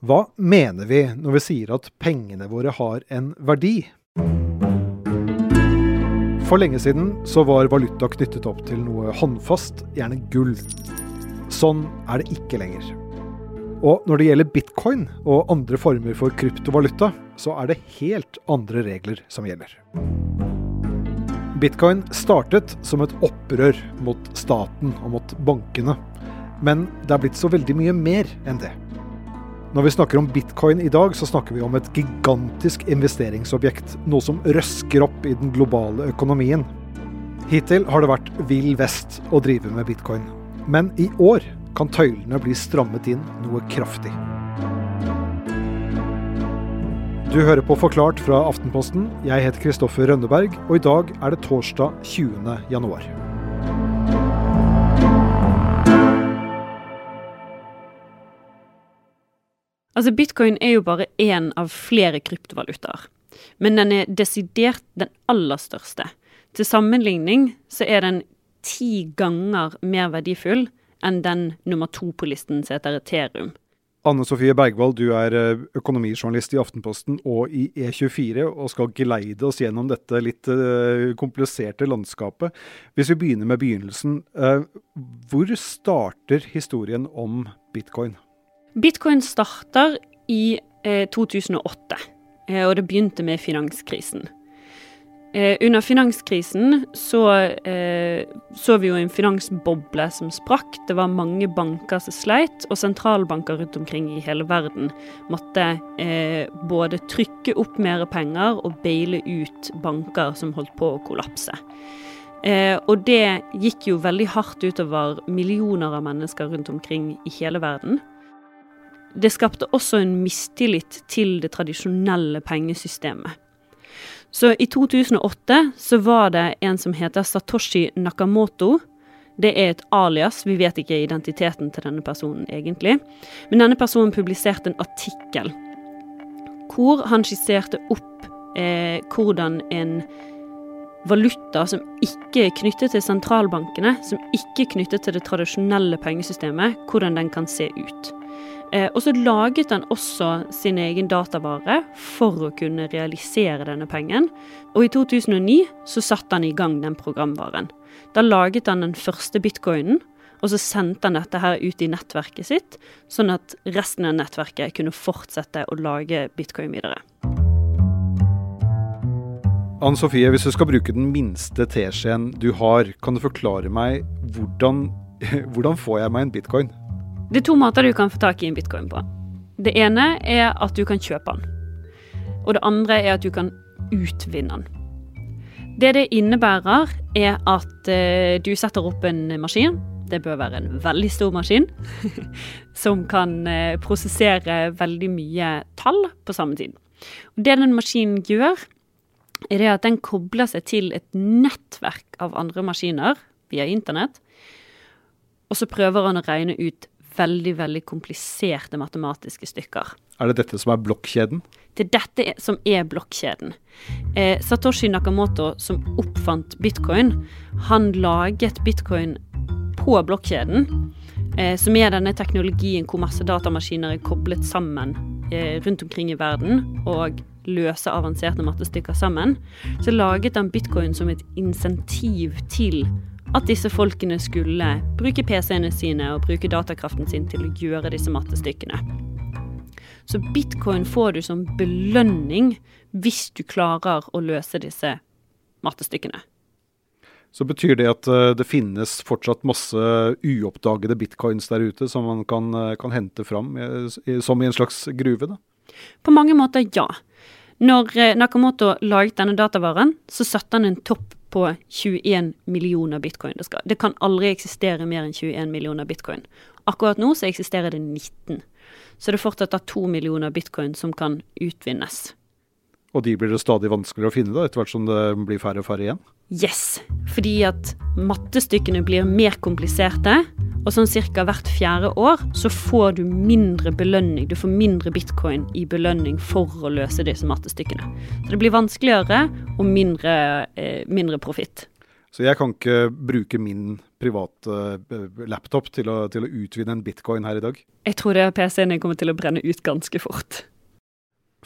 Hva mener vi når vi sier at pengene våre har en verdi? For lenge siden så var valuta knyttet opp til noe håndfast, gjerne gull. Sånn er det ikke lenger. Og når det gjelder bitcoin og andre former for kryptovaluta, så er det helt andre regler som gjelder. Bitcoin startet som et opprør mot staten og mot bankene. Men det er blitt så veldig mye mer enn det. Når vi snakker om bitcoin i dag, så snakker vi om et gigantisk investeringsobjekt. Noe som røsker opp i den globale økonomien. Hittil har det vært vill vest å drive med bitcoin. Men i år kan tøylene bli strammet inn noe kraftig. Du hører på Forklart fra Aftenposten. Jeg heter Kristoffer Rønneberg, og i dag er det torsdag 20. januar. Altså, bitcoin er jo bare én av flere kryptovalutaer. Men den er desidert den aller største. Til sammenligning så er den ti ganger mer verdifull enn den nummer to på listen som heter Ethereum. Anne Sofie Bergwall, du er eh, økonomijournalist i Aftenposten og i E24, og skal geleide oss gjennom dette litt uh, kompliserte landskapet. Hvis vi begynner med begynnelsen, uh, hvor starter historien om bitcoin? Bitcoin starter i eh, 2008, eh, og det begynte med finanskrisen. Eh, under finanskrisen så eh, så vi jo en finansboble som sprakk. Det var mange banker som sleit, og sentralbanker rundt omkring i hele verden måtte eh, både trykke opp mer penger og baile ut banker som holdt på å kollapse. Eh, og det gikk jo veldig hardt utover millioner av mennesker rundt omkring i hele verden. Det skapte også en mistillit til det tradisjonelle pengesystemet. Så i 2008 så var det en som heter Satoshi Nakamoto. Det er et alias, vi vet ikke identiteten til denne personen egentlig. Men denne personen publiserte en artikkel hvor han skisserte opp eh, hvordan en valuta som ikke er knyttet til sentralbankene, som ikke er knyttet til det tradisjonelle pengesystemet, hvordan den kan se ut. Eh, og så laget han også sin egen datavare for å kunne realisere denne pengen. Og i 2009 så satte han i gang den programvaren. Da laget han den første bitcoinen, og så sendte han dette her ut i nettverket sitt, sånn at resten av nettverket kunne fortsette å lage bitcoin videre. Ann Sofie, hvis du skal bruke den minste teskjeen du har, kan du forklare meg hvordan, hvordan får jeg meg en bitcoin? Det er to måter du kan få tak i en bitcoin på. Det ene er at du kan kjøpe den. Og det andre er at du kan utvinne den. Det det innebærer, er at eh, du setter opp en maskin. Det bør være en veldig stor maskin. som kan eh, prosessere veldig mye tall på samme tid. Og det den maskinen gjør, er at den kobler seg til et nettverk av andre maskiner via internett. Og så prøver han å regne ut veldig, veldig kompliserte matematiske stykker. Er det dette som er blokkjeden? Det er dette som er blokkjeden. Eh, Satoshi Nakamoto, som oppfant bitcoin, han laget bitcoin på blokkjeden, eh, som er denne teknologien hvor masse datamaskiner er koblet sammen eh, rundt omkring i verden, og løser avanserte mattestykker sammen. Så laget han bitcoin som et insentiv til at disse folkene skulle bruke PC-ene sine og bruke datakraften sin til å gjøre disse mattestykkene. Så bitcoin får du som belønning hvis du klarer å løse disse mattestykkene. Så betyr det at eh, det finnes fortsatt masse uoppdagede bitcoins der ute som man kan, eh, kan hente fram som i en slags gruve? da? På mange måter, ja. Når eh, Nakamoto laget denne datavaren, så satte han en topp på 21 millioner bitcoin. Det, skal, det kan aldri eksistere mer enn 21 millioner bitcoin. Akkurat nå så eksisterer det 19. Så det fortsatt er to millioner bitcoin som kan utvinnes. Og de blir det stadig vanskeligere å finne da, etter hvert som det blir færre og færre igjen? Yes, fordi at mattestykkene blir mer kompliserte. Og sånn ca. hvert fjerde år så får du mindre belønning. Du får mindre bitcoin i belønning for å løse disse mattestykkene. Så det blir vanskeligere og mindre, eh, mindre profitt. Så jeg kan ikke bruke min private uh, laptop til å, til å, utvinne en bitcoin her i dag? Jeg tror det PC-en kommer til å brenne ut ganske fort.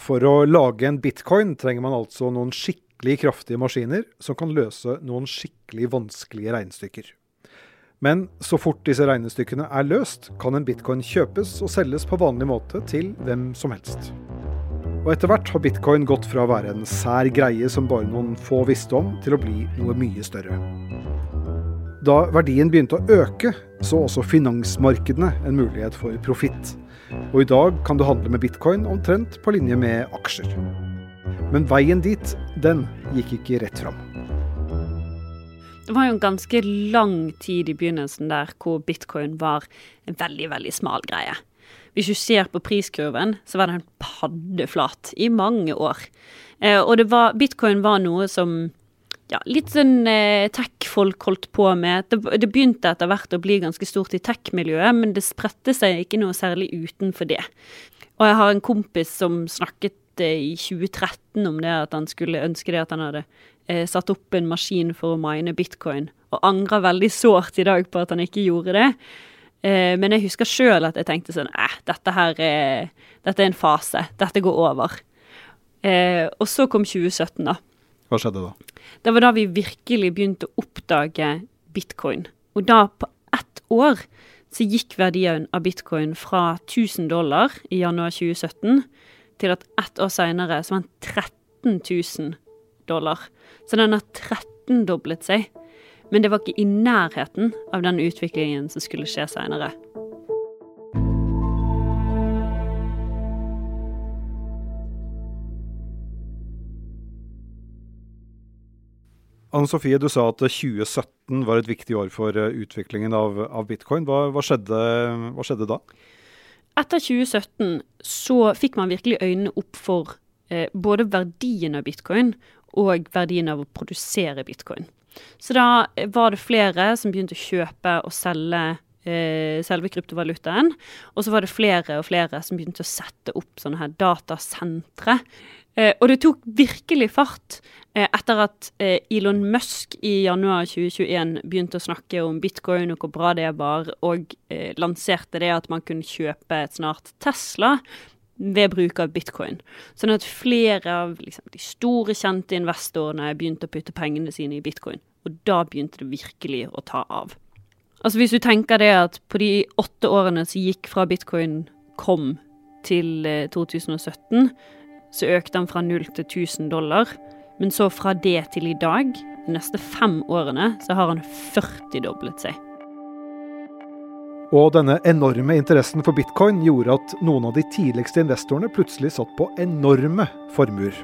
For å lage en bitcoin trenger man altså noen skikkelig kraftige maskiner som kan løse noen skikkelig vanskelige regnestykker. Men så fort disse regnestykkene er løst, kan en bitcoin kjøpes og selges på vanlig måte til hvem som helst. Og etter hvert har bitcoin gått fra å være en sær greie som bare noen få visste om, til å bli noe mye større. Da verdien begynte å øke, så også finansmarkedene en mulighet for profitt. Og i dag kan du handle med bitcoin omtrent på linje med aksjer. Men veien dit, den gikk ikke rett fram. Det var jo en ganske lang tid i begynnelsen der hvor bitcoin var en veldig, veldig smal greie. Hvis du ser på priskurven, så var den paddeflat i mange år. Eh, og var, bitcoin var noe som ja, litt sånn eh, tech-folk holdt på med. Det, det, begynte etter hvert å bli ganske stort i tech-miljøet, men det spredte seg ikke noe særlig utenfor det. Og jeg har en kompis som snakket eh, i 2013 om det at han skulle ønske det at han hadde eh, satt opp en maskin for å mine bitcoin, og angrer veldig sårt i dag på at han ikke gjorde det. Eh, men jeg husker sjøl at jeg tenkte sånn eh, dette her er, dette er en fase. Dette går over. Eh, og så kom 2017, da. Hva skjedde da? Det var da vi virkelig begynte å oppdage bitcoin. Og da, på ett år, så gikk verdien av bitcoin fra 1000 dollar i januar 2017 til at ett år seinere så var den 13 000 dollar. Så den har 13-doblet seg. Men det var ikke i nærheten av den utviklingen som skulle skje seinere. Anne Sofie, du sa at 2017 var et viktig år for eh, utviklingen av, av bitcoin. Hva, hva, skjedde, hva, skjedde, da? Etter 2017 så fikk man virkelig øynene opp for eh, både verdien av bitcoin og verdien av å produsere bitcoin. Så da var det flere som begynte å kjøpe og selge eh, selve kryptovalutaen. Og så var det flere og flere som begynte å sette opp sånne her datasentre. Eh, og det tok virkelig fart eh, etter at Elon Musk i januar 2021 begynte å snakke om bitcoin og hvor bra det var, og lanserte det at man kunne kjøpe et snart Tesla ved bruk av bitcoin. Sånn at flere av liksom, de store, kjente investorene begynte å putte pengene sine i bitcoin. Og da begynte det virkelig å ta av. Altså Hvis du tenker det at på de åtte årene som gikk fra bitcoin kom til 2017, eh, så økte den fra 0 til 1000 dollar. Men så fra det til i dag, de neste fem årene, så har han 40-doblet seg. Og denne enorme interessen for bitcoin gjorde at noen av de tidligste investorene plutselig satt på enorme formuer.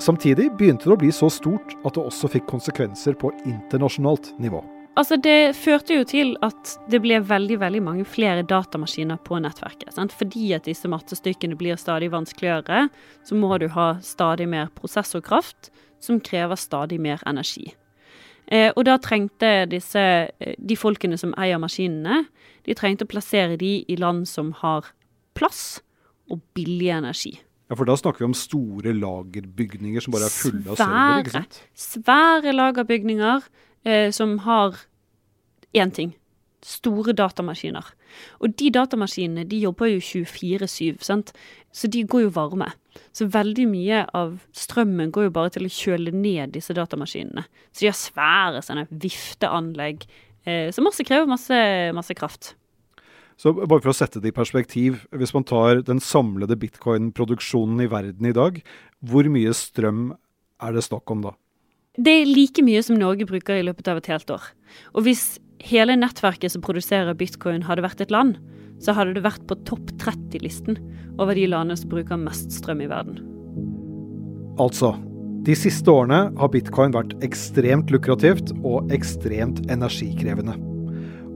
Samtidig begynte det å bli så stort at det også fikk konsekvenser på internasjonalt nivå. Altså Det førte jo til at det ble veldig veldig mange flere datamaskiner på nettverket. Sant? Fordi at disse mattestykkene blir stadig vanskeligere, så må du ha stadig mer prosessorkraft, som krever stadig mer energi. Eh, og da trengte disse, eh, de folkene som eier maskinene, de trengte å plassere de i land som har plass og billig energi. Ja, For da snakker vi om store lagerbygninger som bare er fulle av server? ikke sant? Svære lagerbygninger eh, som har én ting. Store datamaskiner. Og de datamaskinene de jobber jo 24-7, sant? så de går jo varme. Så veldig mye av strømmen går jo bare til å kjøle ned disse datamaskinene. Så de har svære sånne vifteanlegg eh, som også krever masse, masse kraft. Så bare for å sette det i perspektiv, hvis man tar den samlede bitcoin-produksjonen i verden i dag, hvor mye strøm er det snakk om da? Det er like mye som Norge bruker i løpet av et helt år. Og hvis hele nettverket som produserer bitcoin hadde vært et land, så hadde det vært på topp 30-listen over de landene som bruker mest strøm i verden. Altså, de siste årene har bitcoin vært ekstremt lukrativt og ekstremt energikrevende.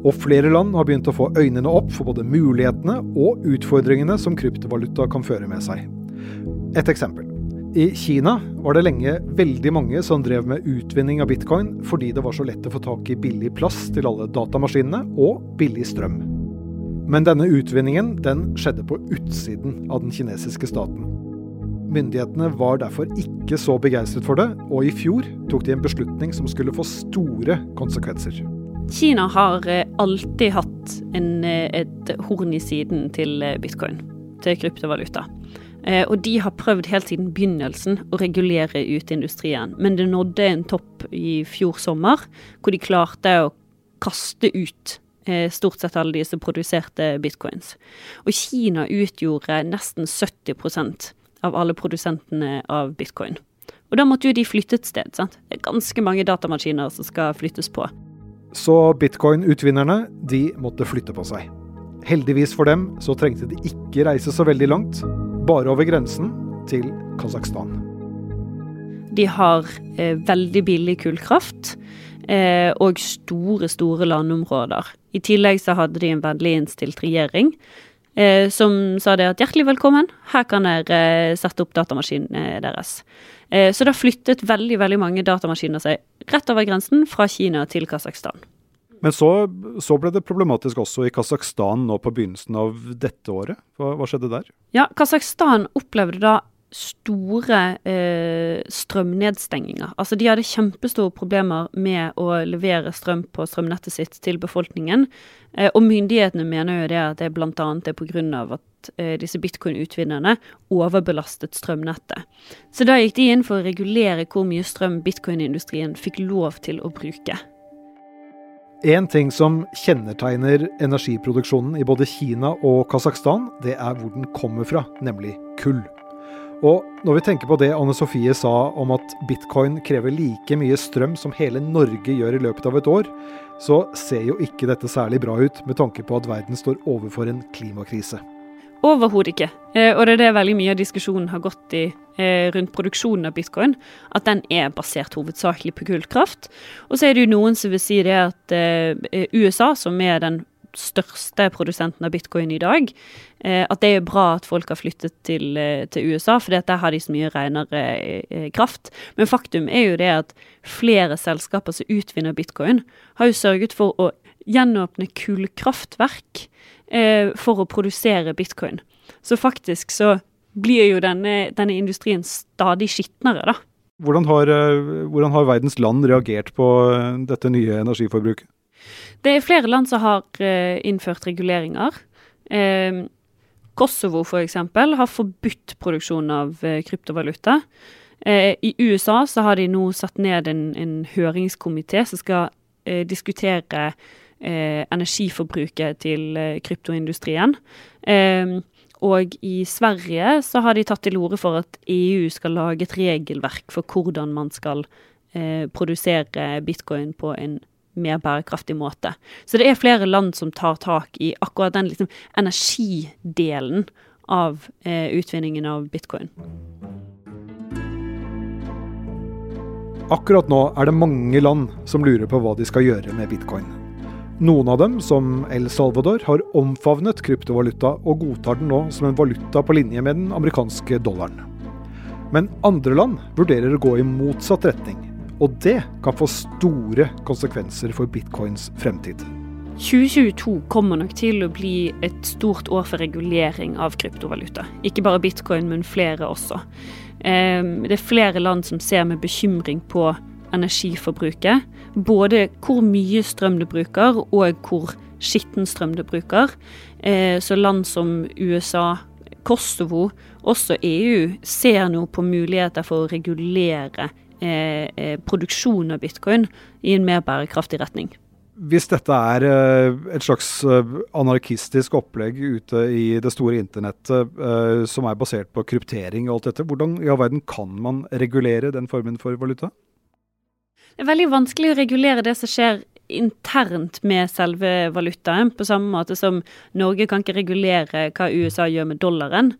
Og flere land har begynt å få øynene opp for både mulighetene og utfordringene som kryptovaluta kan føre med seg. Et eksempel. I Kina var det lenge veldig mange som drev med utvinning av bitcoin fordi det var så lett å få tak i billig plass til alle datamaskinene og billig strøm. Men denne utvinningen den skjedde på utsiden av den kinesiske staten. Myndighetene var derfor ikke så begeistret for det, og i fjor tok de en beslutning som skulle få store konsekvenser. Kina har alltid hatt en, et horn i siden til bitcoin, til kryptovaluta. Og de har prøvd helt siden begynnelsen å regulere ut industrien. Men det nådde en topp i fjor sommer, hvor de klarte å kaste ut stort sett alle de som produserte bitcoins. Og Kina utgjorde nesten 70% av alle produsentene av bitcoin. Og da måtte jo de flytte et sted. sant? Det er ganske mange datamaskiner som skal flyttes på. Så bitcoin-utvinnerne, de måtte flytte på seg. Heldigvis for dem så trengte de ikke reise så veldig langt, bare over grensen til Kasakhstan. De har eh, veldig billig kullkraft eh, og store, store landområder. I tillegg så hadde de en vennlig innstilt regjering eh, som sa det at hjertelig velkommen, her kan dere eh, sette opp datamaskinene deres. Eh, så da flyttet veldig, veldig mange datamaskiner seg rett over grensen fra Kina til Kasakhstan. Men så, så, ble det problematisk også i Kasakhstan nå på begynnelsen av dette året. Hva, hva skjedde der? Ja, Kasakhstan opplevde da store eh, strømnedstenginger. Altså De hadde kjempestore problemer med å levere strøm på strømnettet sitt til befolkningen. Eh, og myndighetene mener jo det at det bl.a. er pga. at eh, disse bitcoin-utvinnerne overbelastet strømnettet. Så da gikk de inn for å regulere hvor mye strøm bitcoin-industrien fikk lov til å bruke. En ting som kjennetegner energiproduksjonen i både Kina og Kasakhstan, det er hvor den kommer fra, nemlig kull. Og når vi tenker på det Anne Sofie sa om at bitcoin krever like mye strøm som hele Norge gjør i løpet av et år, så ser jo ikke dette særlig bra ut med tanke på at verden står overfor en klimakrise. Overhodet ikke. Eh, og det er det veldig mye av diskusjonen har gått i eh, rundt produksjonen av bitcoin. At den er basert hovedsakelig på kullkraft. Og så er det jo noen som vil si det at eh, USA, som er den største produsenten av bitcoin i dag, at det er bra at folk har flyttet til, til USA, for der har de så mye renere kraft. Men faktum er jo det at flere selskaper som utvinner bitcoin, har jo sørget for å gjenåpne kullkraftverk eh, for å produsere bitcoin. Så faktisk så blir jo denne, denne industrien stadig skitnere, da. Hvordan har, eh, hvordan har, verdens land reagert på eh, dette nye energiforbruket? Det er flere land som har uh, innført reguleringer. Uh, Kosovo f.eks. har forbudt produksjon av uh, kryptovaluta. I USA så har de nå satt ned en, en høringskomité som skal diskutere eh, energiforbruket til eh, kryptoindustrien. Eh, og i Sverige så har de tatt til orde for at EU skal lage et regelverk for hvordan man skal eh, produsere bitcoin på en mer bærekraftig måte. Så det er flere land som tar tak i akkurat den liksom, energidelen av eh, utvinningen av bitcoin. Akkurat nå er det mange land som lurer på hva de skal gjøre med bitcoin. Noen av dem, som El Salvador, har omfavnet kryptovaluta og godtar den nå som en valuta på linje med den amerikanske dollaren. Men andre land vurderer å gå i motsatt retning, og det kan få store konsekvenser for bitcoins fremtid. 2022 kommer nok til å bli et stort år for regulering av kryptovaluta. Ikke bare bitcoin, men flere også. Ehm, det er flere land som ser med bekymring på energiforbruket. Både hvor mye strøm du bruker, og hvor skitten strøm du bruker. Eh, så land som USA, Kosovo, også EU, ser nå på muligheter for å regulere eh, eh, av bitcoin i en mer bærekraftig retning. Hvis dette er et slags anarkistisk opplegg ute i det store internettet som er basert på kryptering og alt dette, hvordan i all verden kan man regulere den formen for valuta? Det er veldig vanskelig å regulere det som skjer internt med selve valutaen, på samme måte som Norge kan ikke regulere hva USA gjør med dollaren.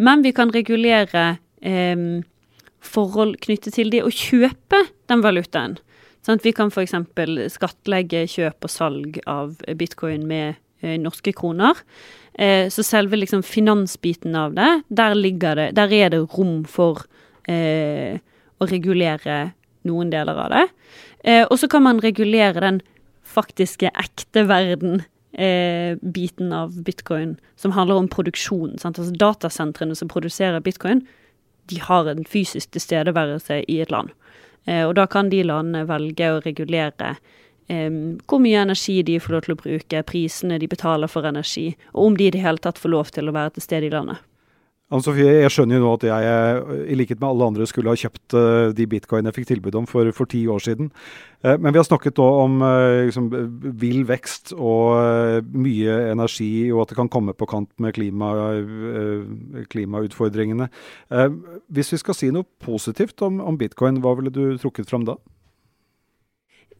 Men vi kan regulere eh, forhold knyttet til det å kjøpe den valutaen. Sånn, vi kan f.eks. skattlegge kjøp og salg av bitcoin med eh, norske kroner. Eh, så selve liksom, finansbiten av det, der, det, der er det rom for eh, å regulere noen deler av det. Eh, og så kan man regulere den faktiske, ekte verden. Eh, biten av bitcoin som handler om produksjon. Sant? Altså Datasentrene som produserer bitcoin, de har en fysisk tilstedeværelse i et land. Eh, og da kan de landene velge å regulere eh, hvor mye energi de får lov til å bruke, prisene de betaler for energi, og om de i det hele tatt får lov til å være til stede i landet. Anne Sofie, jeg skjønner jo nå at jeg, i likhet med alle andre, skulle ha kjøpt uh, de bitcoin jeg fikk tilbud om for, for ti år siden. Uh, men vi har snakket da om liksom, vill vekst og mye energi, og at det kan komme på kant med klima, klimautfordringene. hvis vi skal si noe positivt om, om bitcoin, hva ville du trukket fram da?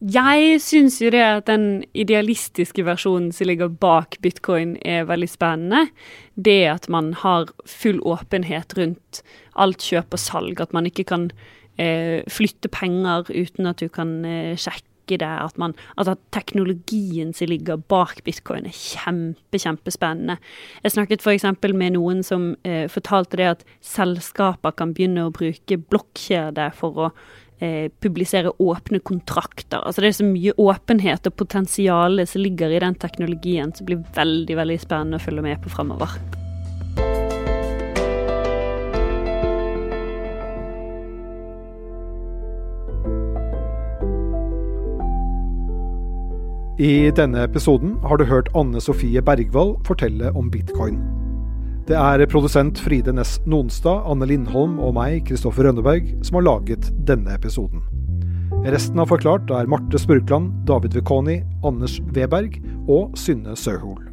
Jeg syns jo det at den idealistiske versjonen som ligger bak bitcoin er veldig spennende. Det at man har full åpenhet rundt alt kjøp og salg. At man ikke kan eh, flytte penger uten at du kan eh, sjekke det. At, man, at, teknologien som ligger bak bitcoin er kjempe, kjempespennende. Jeg snakket f.eks. med noen som eh, fortalte det at selskaper kan begynne å bruke blokkjede for å publisere åpne kontrakter. Altså Det er så mye åpenhet og potensial som ligger i den teknologien som blir veldig veldig spennende å følge med på fremover. I denne episoden har du hørt Anne Sofie Bergwall fortelle om bitcoin. Det er produsent Fride Næss Nonstad, Anne Lindholm og meg, Kristoffer Rønneberg, som har laget denne episoden. Resten av Forklart er Marte Spurkland, David Vekoni, Anders Weberg og Synne Søhol.